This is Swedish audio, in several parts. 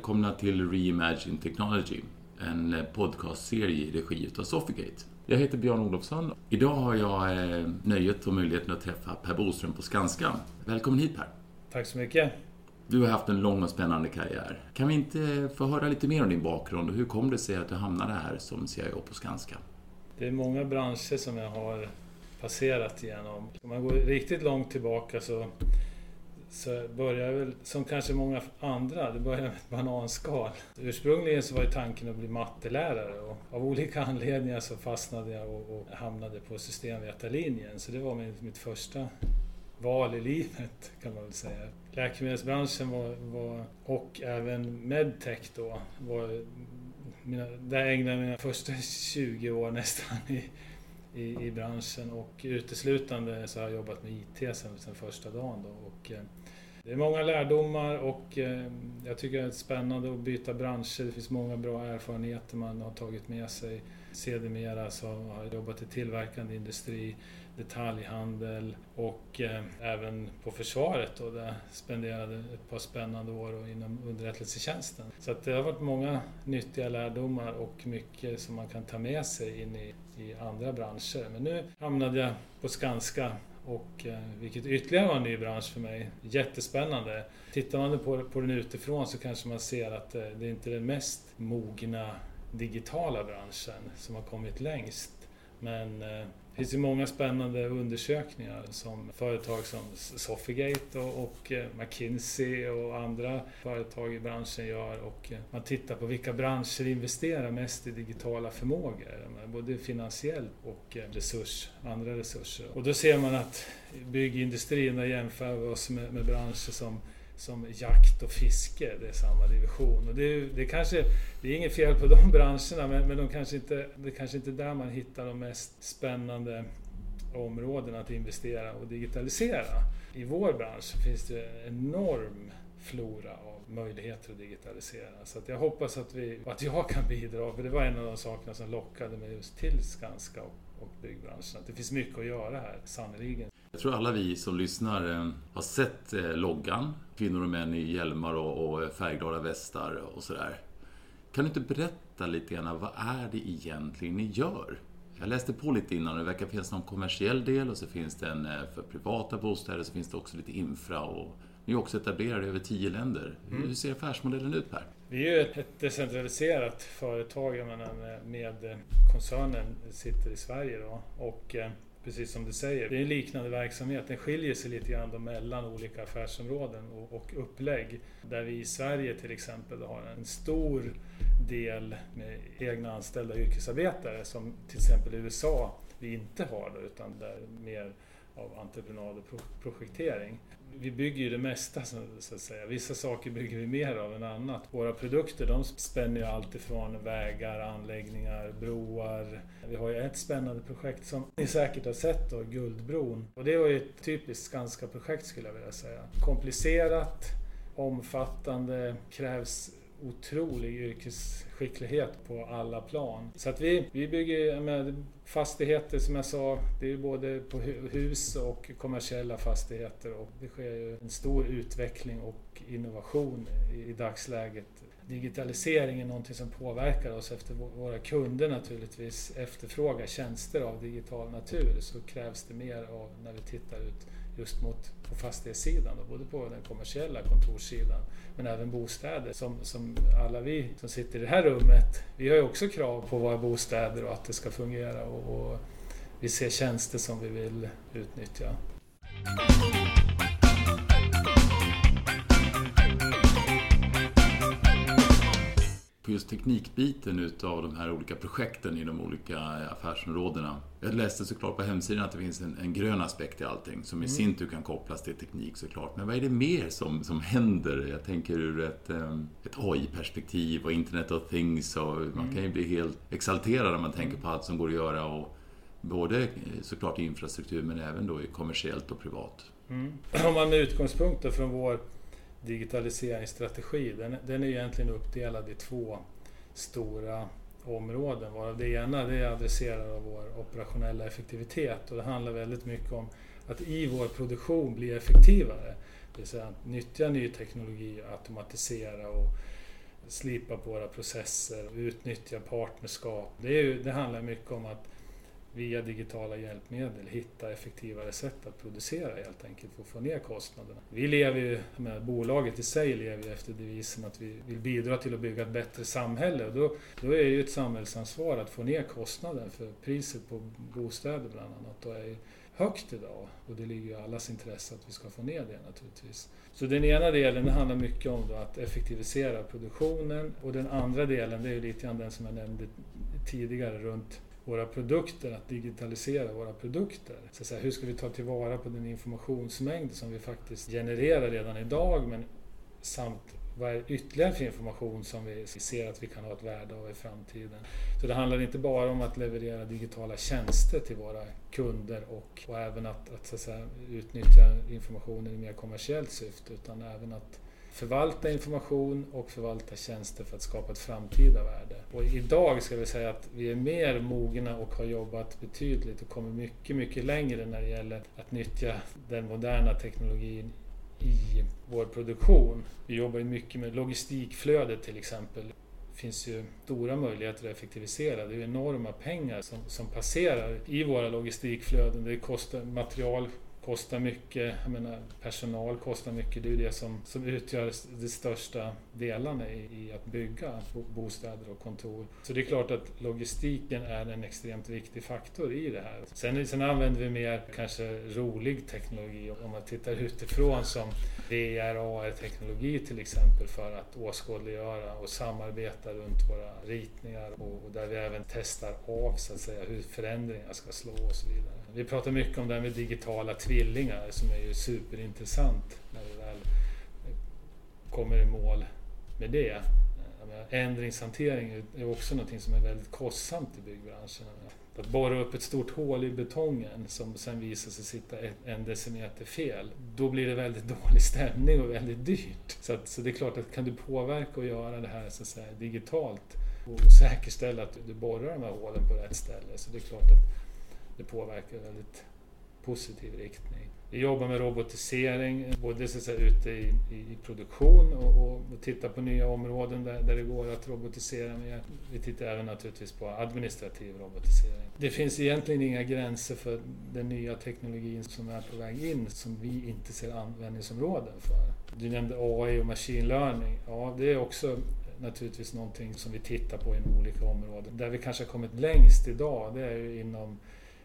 Välkomna till Reimagine Technology, en podcastserie i regi av Sofigate. Jag heter Björn Olofsson. Idag har jag eh, nöjet och möjligheten att träffa Per Boström på Skanska. Välkommen hit Per. Tack så mycket. Du har haft en lång och spännande karriär. Kan vi inte få höra lite mer om din bakgrund och hur kom det sig att du hamnade här som CIO på Skanska? Det är många branscher som jag har passerat igenom. Om man går riktigt långt tillbaka så så började jag väl, som kanske många andra, det började med ett bananskal. Ursprungligen så var ju tanken att bli mattelärare och av olika anledningar så fastnade jag och, och hamnade på systemvetarlinjen. Så det var mitt, mitt första val i livet kan man väl säga. Läkemedelsbranschen var, var och även medtech då, var mina, där ägnade jag mina första 20 år nästan i, i, i branschen och uteslutande så har jag jobbat med IT sedan, sedan första dagen. Då. Och, eh, det är många lärdomar och eh, jag tycker det är spännande att byta branscher. Det finns många bra erfarenheter man har tagit med sig. Sedermera så har jag jobbat i tillverkande industri, detaljhandel och eh, även på försvaret då, där jag spenderade ett par spännande år inom underrättelsetjänsten. Så att det har varit många nyttiga lärdomar och mycket som man kan ta med sig in i, i andra branscher. Men nu hamnade jag på Skanska och eh, vilket ytterligare var en ny bransch för mig. Jättespännande. Tittar man på, på den utifrån så kanske man ser att eh, det är inte är den mest mogna digitala branschen som har kommit längst. Men eh, finns ju många spännande undersökningar som företag som Sofigate och, och eh, McKinsey och andra företag i branschen gör och eh, man tittar på vilka branscher investerar mest i digitala förmågor, eh, både finansiellt och resurs, andra resurser. Och då ser man att byggindustrin, där jämför vi oss med, med branscher som som jakt och fiske, det är samma division. Och det, är, det, kanske, det är inget fel på de branscherna men, men de kanske inte, det är kanske inte där man hittar de mest spännande områdena att investera och digitalisera. I vår bransch finns det en enorm flora av möjligheter att digitalisera. Så att jag hoppas att, vi, att jag kan bidra, för det var en av de sakerna som lockade mig just till Skanska och, och byggbranschen. Att det finns mycket att göra här, sannerligen. Jag tror alla vi som lyssnar eh, har sett eh, loggan. Kvinnor och män i hjälmar och färgglada västar och sådär. Kan du inte berätta lite grann, vad är det egentligen ni gör? Jag läste på lite innan och det verkar finnas någon kommersiell del och så finns det en eh, för privata bostäder, så finns det också lite infra och ni är också etablerade i över tio länder. Mm. Hur ser affärsmodellen ut Per? Vi är ju ett decentraliserat företag, menar med koncernen sitter i Sverige då och precis som du säger, det är en liknande verksamhet. Den skiljer sig lite grann mellan olika affärsområden och, och upplägg. Där vi i Sverige till exempel har en stor del med egna anställda yrkesarbetare som till exempel i USA vi inte har då, utan där mer av entreprenad och projektering vi bygger ju det mesta så att säga. Vissa saker bygger vi mer av än annat. Våra produkter de spänner ju allt ifrån vägar, anläggningar, broar. Vi har ju ett spännande projekt som ni säkert har sett då, Guldbron. Och det var ju ett typiskt Skanska-projekt skulle jag vilja säga. Komplicerat, omfattande, krävs otrolig yrkesskicklighet på alla plan. Så att vi, vi bygger med fastigheter som jag sa, det är både på hus och kommersiella fastigheter och det sker ju en stor utveckling och innovation i, i dagsläget. Digitalisering är någonting som påverkar oss efter våra kunder naturligtvis efterfrågar tjänster av digital natur så krävs det mer av när vi tittar ut just mot på fastighetssidan, då, både på den kommersiella kontorssidan men även bostäder. Som, som alla vi som sitter i det här rummet, vi har ju också krav på våra bostäder och att det ska fungera och, och vi ser tjänster som vi vill utnyttja. På just teknikbiten utav de här olika projekten i de olika affärsområdena. Jag läste såklart på hemsidan att det finns en, en grön aspekt i allting som i mm. sin tur kan kopplas till teknik såklart. Men vad är det mer som, som händer? Jag tänker ur ett, ett AI-perspektiv och Internet of Things och mm. man kan ju bli helt exalterad när man tänker på allt som går att göra och både såklart i infrastruktur men även då i kommersiellt och privat. Mm. Om man med utgångspunkt från vår digitaliseringsstrategi, den, den är egentligen uppdelad i två stora områden. Varav det ena det adresserar av vår operationella effektivitet och det handlar väldigt mycket om att i vår produktion bli effektivare. Det vill säga att nyttja ny teknologi, automatisera och slipa på våra processer, utnyttja partnerskap. Det, är ju, det handlar mycket om att via digitala hjälpmedel hitta effektivare sätt att producera helt enkelt för att få ner kostnaderna. Vi lever ju, med bolaget i sig lever ju efter devisen att vi vill bidra till att bygga ett bättre samhälle och då, då är det ju ett samhällsansvar att få ner kostnaden för priset på bostäder bland annat och är högt idag och det ligger i allas intresse att vi ska få ner det naturligtvis. Så den ena delen det handlar mycket om att effektivisera produktionen och den andra delen det är ju lite grann den som jag nämnde tidigare runt våra produkter, att digitalisera våra produkter. Så, så hur ska vi ta tillvara på den informationsmängd som vi faktiskt genererar redan idag men samt vad är ytterligare för information som vi ser att vi kan ha ett värde av i framtiden. Så det handlar inte bara om att leverera digitala tjänster till våra kunder och, och även att, att, så att säga, utnyttja informationen i mer kommersiellt syfte utan även att förvalta information och förvalta tjänster för att skapa ett framtida värde. Och idag ska vi säga att vi är mer mogna och har jobbat betydligt och kommit mycket, mycket längre när det gäller att nyttja den moderna teknologin i vår produktion. Vi jobbar ju mycket med logistikflödet till exempel. Det finns ju stora möjligheter att effektivisera. Det är enorma pengar som, som passerar i våra logistikflöden. Det kostar material kostar mycket, jag menar, personal kostar mycket. Det är ju det som, som utgör de största delarna i, i, att bygga bostäder och kontor. Så det är klart att logistiken är en extremt viktig faktor i det här. Sen, sen använder vi mer kanske rolig teknologi om man tittar utifrån som VR, AR-teknologi till exempel för att åskådliggöra och samarbeta runt våra ritningar och, och där vi även testar av så att säga hur förändringar ska slå och så vidare. Vi pratar mycket om det här med digitala tvillingar som är ju superintressant när vi väl kommer i mål med det. Ändringshantering är också något som är väldigt kostsamt i byggbranschen. Att borra upp ett stort hål i betongen som sen visar sig sitta en decimeter fel, då blir det väldigt dålig stämning och väldigt dyrt. Så, att, så det är klart att kan du påverka och göra det här så att säga, digitalt och säkerställa att du borrar de här hålen på rätt ställe, så det är klart att det påverkar i väldigt positiv riktning. Vi jobbar med robotisering, både så att säga, ute i, i, produktion och, och, och tittar på nya områden där, där det går att robotisera mer. Vi tittar även naturligtvis på administrativ robotisering. Det finns egentligen inga gränser för den nya teknologin som är på väg in som vi inte ser användningsområden för. Du nämnde AI och machine learning. Ja, det är också naturligtvis någonting som vi tittar på inom olika områden. Där vi kanske har kommit längst idag, det är ju inom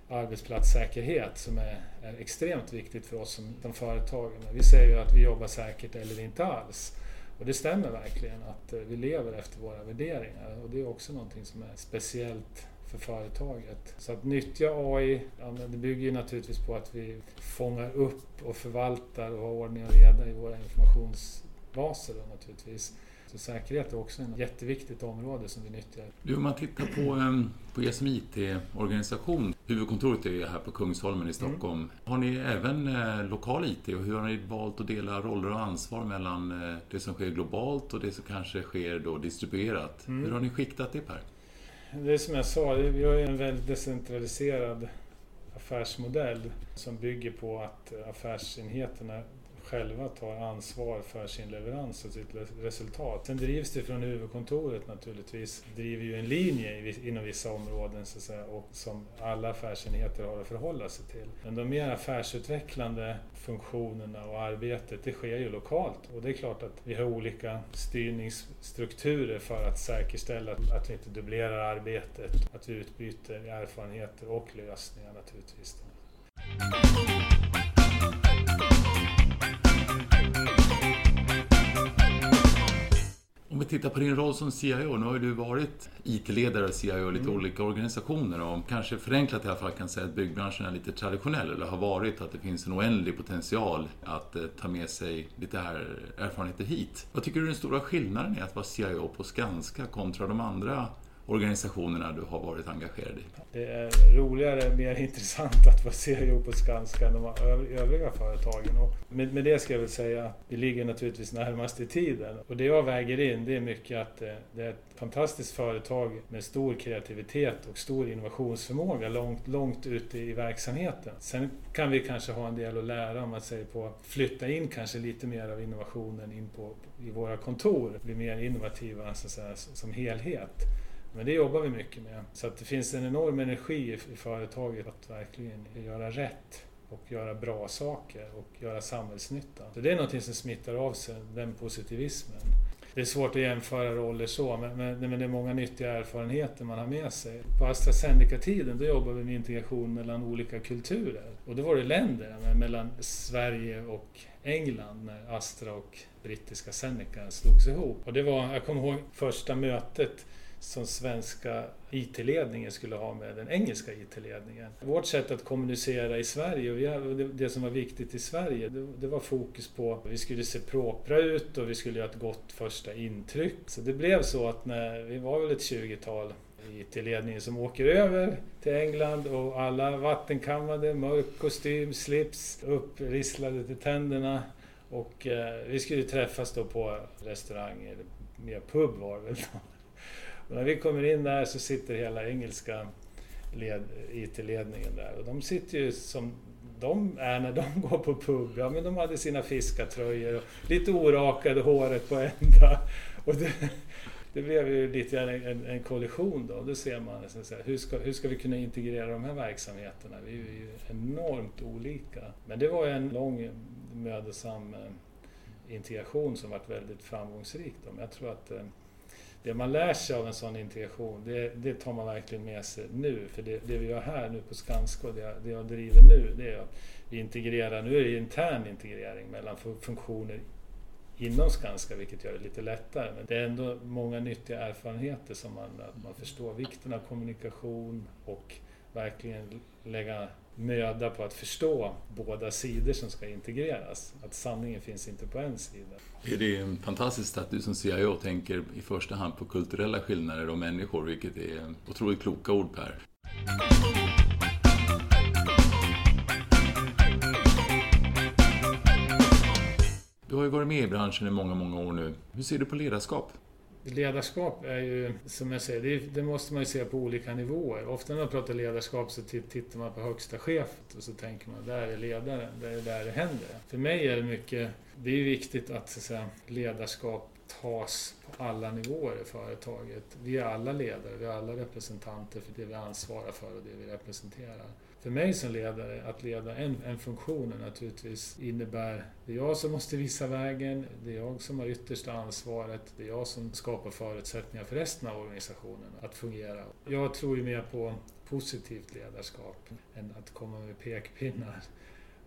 arbetsplatssäkerhet som är, är, extremt viktigt för oss som, de företagen. Vi säger ju att vi jobbar säkert eller inte alls. Och det stämmer verkligen att eh, vi lever efter våra värderingar och det är också någonting som är speciellt för företaget. Så att nyttja AI, ja, det bygger ju naturligtvis på att vi fångar upp och förvaltar och har ordning och reda i våra informationsbaser då, naturligtvis. Så säkerhet är också ett jätteviktigt område som vi nyttjar. Du, om man tittar på, ehm, på ESM IT-organisation, huvudkontoret är ju här på Kungsholmen i mm. Stockholm. Mm. Har ni även eh, lokal IT och hur har ni valt att dela roller och ansvar mellan eh, det som sker globalt och det som kanske sker då distribuerat? Mm. Hur har ni skiktat det Per? Det är som jag sa, vi har en väldigt decentraliserad affärsmodell som bygger på att affärsenheterna själva tar ansvar för sin leverans och sitt resultat. Sen drivs det från huvudkontoret naturligtvis, driver ju en linje inom vissa områden så att säga, och som alla affärsenheter har att förhålla sig till. Men de mer affärsutvecklande funktionerna och arbetet, det sker ju lokalt. Och det är klart att vi har olika styrningsstrukturer för att säkerställa att vi inte dubblerar arbetet, att vi utbyter erfarenheter och lösningar naturligtvis. Om vi tittar på din roll som CIO, nu har ju du varit IT-ledare och CIO i lite mm. olika organisationer och kanske förenklat i alla fall kan säga att byggbranschen är lite traditionell, eller har varit, att det finns en oändlig potential att eh, ta med sig lite här erfarenheter hit. Vad tycker du är den stora skillnaden i att vara CIO på Skanska kontra de andra organisationerna du har varit engagerad i? Det är roligare, mer intressant att vara CEO på Skanska än de övriga företagen. Och med, med det ska jag väl säga att det ligger naturligtvis närmast i tiden. Och det jag väger in det är mycket att eh, det, är ett fantastiskt företag med stor kreativitet och stor innovationsförmåga långt, långt ute i verksamheten. Sen kan vi kanske ha en del att lära om att säga på flytta in kanske lite mer av innovationen in på, i våra kontor, bli mer innovativa så att säga, som helhet. Men det jobbar vi mycket med. Så att det finns en enorm energi i företaget att verkligen göra rätt och göra bra saker och göra samhällsnytta. Så det är någonting som smittar av sig, den positivismen. Det är svårt att jämföra roller så, men, men, men det är många nyttiga erfarenheter man har med sig. På AstraZeneca-tiden då jobbade vi med integration mellan olika kulturer. Och då var det länder, mellan Sverige och England, när Astra och brittiska Zeneca slogs ihop. Och det var, jag kommer ihåg första mötet som svenska IT-ledningen skulle ha med den engelska IT-ledningen. Vårt sätt att kommunicera i Sverige och det som var viktigt i Sverige det var fokus på att vi skulle se propra ut och vi skulle göra ett gott första intryck. Så det blev så att när vi var väl ett 20-tal IT-ledningen som åker över till England och alla vattenkammade, mörk kostym, slips, upprisslade till tänderna. Och eh, vi skulle träffas då på restaurang, eller mer pub var det väl då. Och när vi kommer in där så sitter hela engelska IT-ledningen där och de sitter ju som de är när de går på pub. Ja, men de hade sina fiskartröjor och lite orakade håret på ända. Och det, det blev ju lite en, en kollision då. Då ser man liksom så här, hur, ska, hur ska vi kunna integrera de här verksamheterna? Vi är ju enormt olika. Men det var en lång mödosam eh, integration som varit väldigt framgångsrik. Då. Men jag tror att eh, det man lär sig av en sån integration, det, det tar man verkligen med sig nu. För det, det vi gör här nu på Skanska och det, det jag driver nu, det är att vi integrerar, nu är det intern integrering mellan funktioner inom Skanska, vilket gör det lite lättare. Men det är ändå många nyttiga erfarenheter som man, att man förstår vikten av kommunikation och verkligen lägga möda på att förstå båda sidor som ska integreras. Att sanningen finns inte på en sida. Är det fantastiskt att du som CIO tänker i första hand på kulturella skillnader och människor, vilket är otroligt kloka ord Per. Du har ju varit med i branschen i många, många år nu. Hur ser du på ledarskap? Ledarskap är ju, som jag säger, det, det, måste man ju se på olika nivåer. Ofta när man pratar ledarskap så tittar man på högsta chefet och så tänker man, där är ledaren, det är där det händer. För mig är det mycket, det är ju viktigt att, så att säga, ledarskap tas på alla nivåer i företaget. Vi är alla ledare, vi är alla representanter för det vi ansvarar för och det vi representerar för mig som ledare, att leda en, en funktion naturligtvis innebär, det är jag som måste visa vägen, det är jag som har yttersta ansvaret, det är jag som skapar förutsättningar för resten av organisationen att fungera. Jag tror ju mer på positivt ledarskap än att komma med pekpinnar.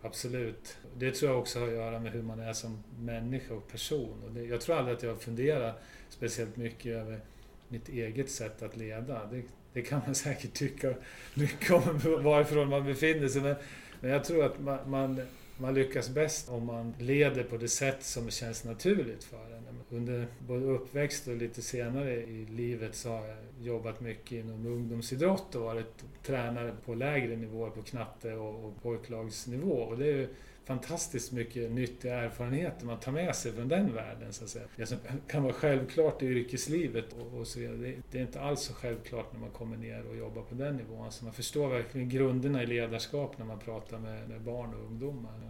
Absolut. Det tror jag också har att göra med hur man är som människa och person. Och det, jag tror aldrig att jag funderar speciellt mycket över mitt eget sätt att leda. Det, det kan man säkert tycka mycket om varifrån man befinner sig. Men, men jag tror att man, man, man, lyckas bäst om man leder på det sätt som känns naturligt för en. Under både uppväxt och lite senare i livet så har jag jobbat mycket inom ungdomsidrott och varit tränare på lägre nivåer, på knatte och, och pojklagsnivå. Och det är ju fantastiskt mycket nyttiga erfarenheter man tar med sig från den världen. Så att säga. Det som kan vara självklart i yrkeslivet och, och så vidare, det, är inte alls så självklart när man kommer ner och jobbar på den nivån. Alltså man förstår verkligen grunderna i ledarskap när man pratar med, med barn och ungdomar.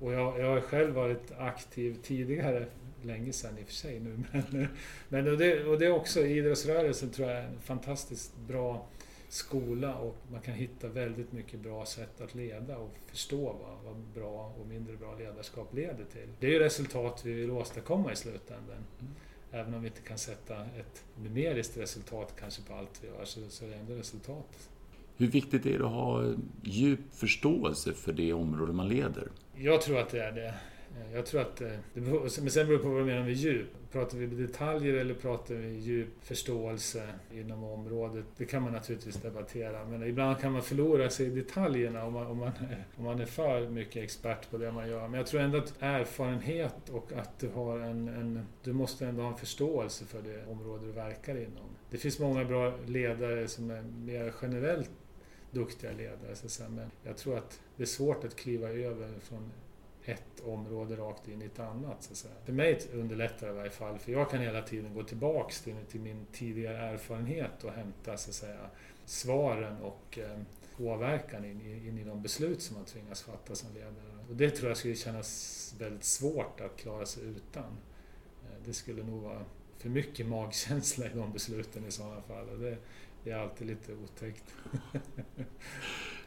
Och jag, jag har själv varit aktiv tidigare länge sedan i och för sig nu. Men, men och, det, och det är också idrottsrörelsen tror jag är en fantastiskt bra skola och man kan hitta väldigt mycket bra sätt att leda och förstå vad, vad bra och mindre bra ledarskap leder till. Det är ju resultat vi vill åstadkomma i slutändan. Mm. Även om vi inte kan sätta ett numeriskt resultat kanske på allt vi gör så, så är det ändå resultat. Hur viktigt är det att ha djup förståelse för det område man leder? Jag tror att det är det. Eh, jag tror att... Eh, det beror, men sen beror det på vad du menar med djup. Pratar vi detaljer eller pratar vi djup förståelse inom området? Det kan man naturligtvis debattera. Men ibland kan man förlora sig i detaljerna om man, om man, om man är för mycket expert på det man gör. Men jag tror ändå att erfarenhet och att du har en, en... Du måste ändå ha en förståelse för det område du verkar inom. Det finns många bra ledare som är mer generellt duktiga ledare. Så men jag tror att det är svårt att kliva över från ett område rakt in i ett annat. Så att säga. För mig underlättar det i varje fall, för jag kan hela tiden gå tillbaks till, till min tidigare erfarenhet och hämta så att säga, svaren och eh, påverkan in, in, i de beslut som man tvingas fatta som ledare. Och det tror jag skulle kännas väldigt svårt att klara sig utan. Eh, det skulle nog vara för mycket magkänsla i de besluten i sådana fall. Och det, det är alltid lite otäckt.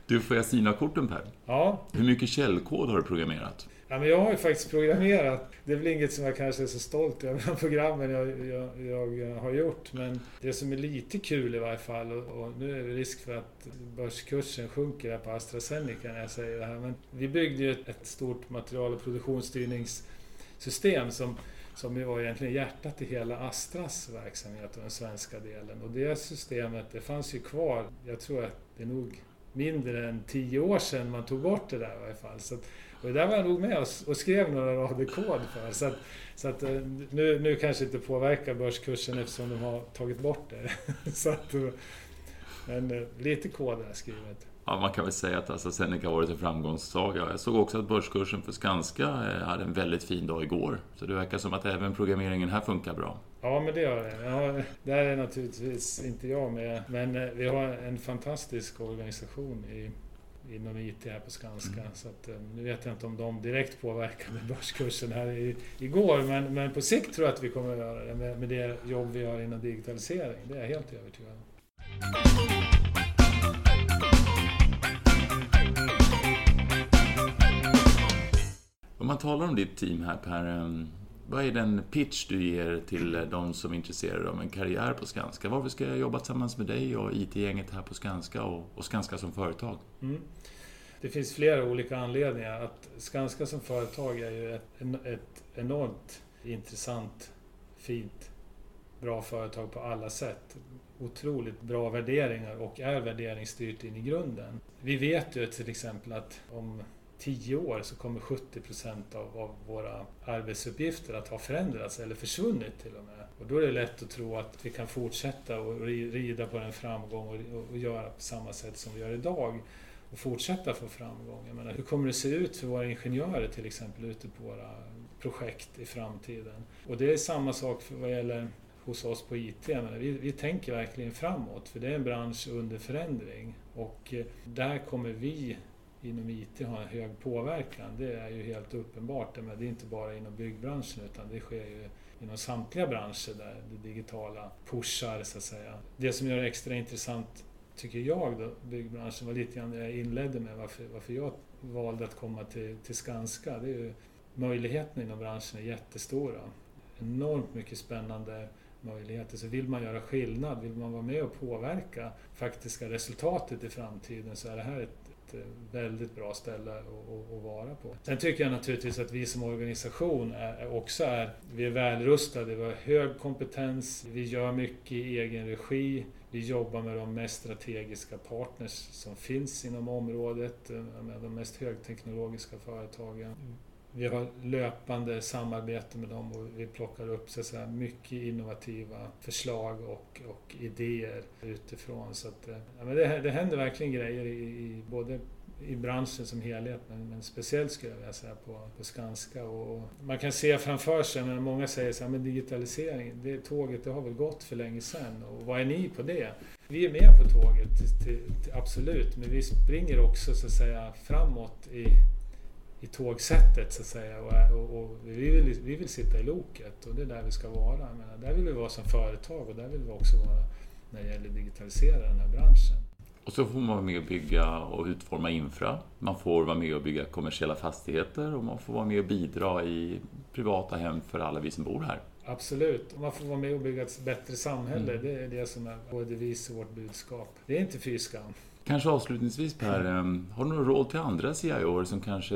Du, får jag syna korten Per? Ja. Hur mycket källkod har du programmerat? Ja, men jag har ju faktiskt programmerat. Det är väl inget som jag kanske är så stolt över, de programmen jag, jag, jag, har gjort. Men det som är lite kul i varje fall, och, och nu är det risk för att börskursen sjunker här på AstraZeneca när jag säger det här. Men vi byggde ju ett, ett stort material och produktionsstyrningssystem som som ju var egentligen hjärtat i hela Astras verksamhet och den svenska delen. Och det systemet, det fanns ju kvar, jag tror att det är nog mindre än tio år sedan man tog bort det där i varje fall. Så att, och det där var jag nog med och, skrev några rader kod för. Så att, så att eh, nu, nu kanske inte påverkar börskursen eftersom de har tagit bort det. så att, men eh, lite kod har jag skrivit. Ja, man kan väl säga att alltså, AstraZeneca har varit en framgångssaga. Jag såg också att börskursen för Skanska eh, hade en väldigt fin dag igår. Så det verkar som att även programmeringen här funkar bra. Ja, men det gör det. Ja, där är naturligtvis inte jag med. Men eh, vi har en fantastisk organisation i, inom IT här på Skanska. Mm. Så att, eh, nu vet jag inte om de direkt påverkade börskursen här i, igår. Men, men på sikt tror jag att vi kommer att göra det med, med det jobb vi har inom digitalisering. Det är jag helt övertygad om. Om man talar om ditt team här Per, ehm, vad är den pitch du ger till de som är intresserade av en karriär på Skanska? Varför ska jag jobba tillsammans med dig och IT-gänget här på Skanska och, och Skanska som företag? Mm. Det finns flera olika anledningar. Att Skanska som företag är ju ett, ett enormt intressant, fint, bra företag på alla sätt. Otroligt bra värderingar och är värderingsstyrt in i grunden. Vi vet ju till exempel att om tio år så kommer 70 procent av, av, våra arbetsuppgifter att ha förändrats eller försvunnit till och med. Och då är det lätt att tro att vi kan fortsätta och rida på en framgång och, och, och göra på samma sätt som vi gör idag och fortsätta få framgång. Jag menar, hur kommer det se ut för våra ingenjörer till exempel ute på våra projekt i framtiden? Och det är samma sak för vad gäller hos oss på IT. Menar, vi, vi tänker verkligen framåt för det är en bransch under förändring och eh, där kommer vi inom IT har en hög påverkan. Det är ju helt uppenbart. Men det är inte bara inom byggbranschen utan det sker ju inom samtliga branscher där det digitala pushar så att säga. Det som gör det extra intressant tycker jag då, byggbranschen var lite grann det jag inledde med varför, varför jag valde att komma till, till Skanska. Det är ju möjligheterna inom branschen är jättestora. Enormt mycket spännande möjligheter. Så vill man göra skillnad, vill man vara med och påverka faktiska resultatet i framtiden så är det här ett ett Eh, väldigt bra ställe att, att, vara på. Sen tycker jag naturligtvis att vi som organisation är, också är, vi är välrustade, vi har hög kompetens, vi gör mycket i egen regi, vi jobbar med de mest strategiska partners som finns inom området, eh, med de mest högteknologiska företagen. Vi har löpande samarbete med dem och vi plockar upp så att säga, mycket innovativa förslag och, och idéer utifrån. Så att, eh, ja, men det, det händer verkligen grejer i, i både i branschen som helhet, men, men speciellt skulle jag vilja säga på, på Skanska. Och man kan se framför sig, men många säger så här, men digitalisering, det tåget det har väl gått för länge sedan och vad är ni på det? Vi är med på tåget, till, till, absolut, men vi springer också så att säga framåt i i tågsättet så att säga. Och, och, och, vi, vill, vi vill sitta i loket och det är där vi ska vara. Jag där vill vi vara som företag och där vill vi också vara när det gäller att digitalisera den här branschen. Och så får man vara med och bygga och utforma infra. Man får vara med och bygga kommersiella fastigheter och man får vara med och bidra i privata hem för alla vi som bor här. Absolut. Man får vara med och bygga ett bättre samhälle. Mm. Det är det som är både vis och vårt budskap. Det är inte fy skam. Kanske avslutningsvis Per, har du några råd till andra CIO som kanske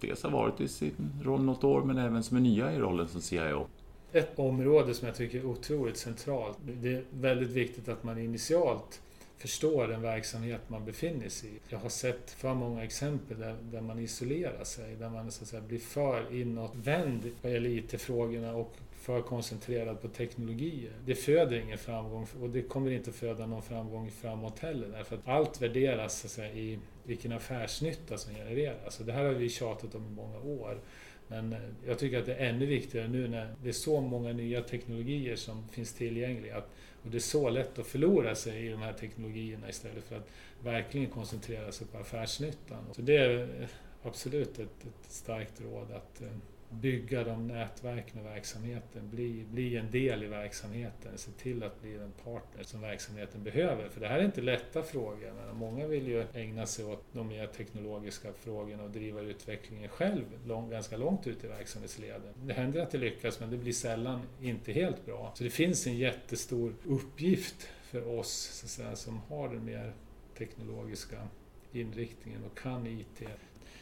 dels har varit i sin roll något år men även som är nya i rollen som CIO. Ett område som jag tycker är otroligt centralt. Det är väldigt viktigt att man initialt förstår den verksamhet man befinner sig i. Jag har sett för många exempel där, där man isolerar sig, där man så att säga, blir för inåtvänd vad gäller IT-frågorna och för koncentrerad på teknologier. Det föder ingen framgång och det kommer inte föda någon framgång framåt heller därför att allt värderas så att säga, i vilken affärsnytta som genereras. Och det här har vi tjatat om i många år. Men eh, jag tycker att det är ännu viktigare nu när det är så många nya teknologier som finns tillgängliga. Och det är så lätt att förlora sig i de här teknologierna istället för att verkligen koncentrera sig på affärsnyttan. Så det är absolut ett, ett starkt råd att eh, bygga de nätverken och verksamheten, bli, bli en del i verksamheten, se till att bli den partner som verksamheten behöver. För det här är inte lätta frågor. Men många vill ju ägna sig åt de mer teknologiska frågorna och driva utvecklingen själv lång, ganska långt ut i verksamhetsleden. Det händer att det lyckas men det blir sällan inte helt bra. Så det finns en jättestor uppgift för oss så att säga, som har den mer teknologiska inriktningen och kan IT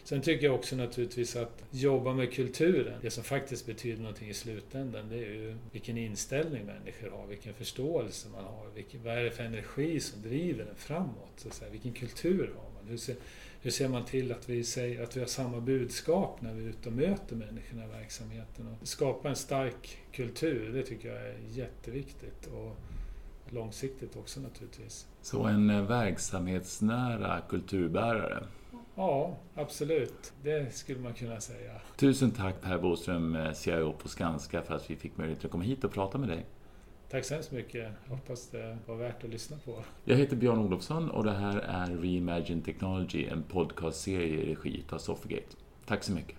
Sen tycker jag också naturligtvis att jobba med kulturen, det som faktiskt betyder någonting i slutändan, det är ju vilken inställning människor har, vilken förståelse man har, vilken, vad är det för energi som driver en framåt? Så att säga. Vilken kultur har man? Hur ser, hur ser man till att vi, säger, att vi har samma budskap när vi är ute och möter människorna i verksamheten? Och skapa en stark kultur, det tycker jag är jätteviktigt. Och långsiktigt också naturligtvis. Så en eh, verksamhetsnära kulturbärare Ja, absolut. Det skulle man kunna säga. Tusen tack Per Boström, eh, CIO på Skanska, för att vi fick möjlighet att komma hit och prata med dig. Tack så hemskt mycket. Hoppas det var värt att lyssna på. Jag heter Björn Olofsson och det här är Reimagine Technology, en podcastserie i regi av Sofigate. Tack så mycket.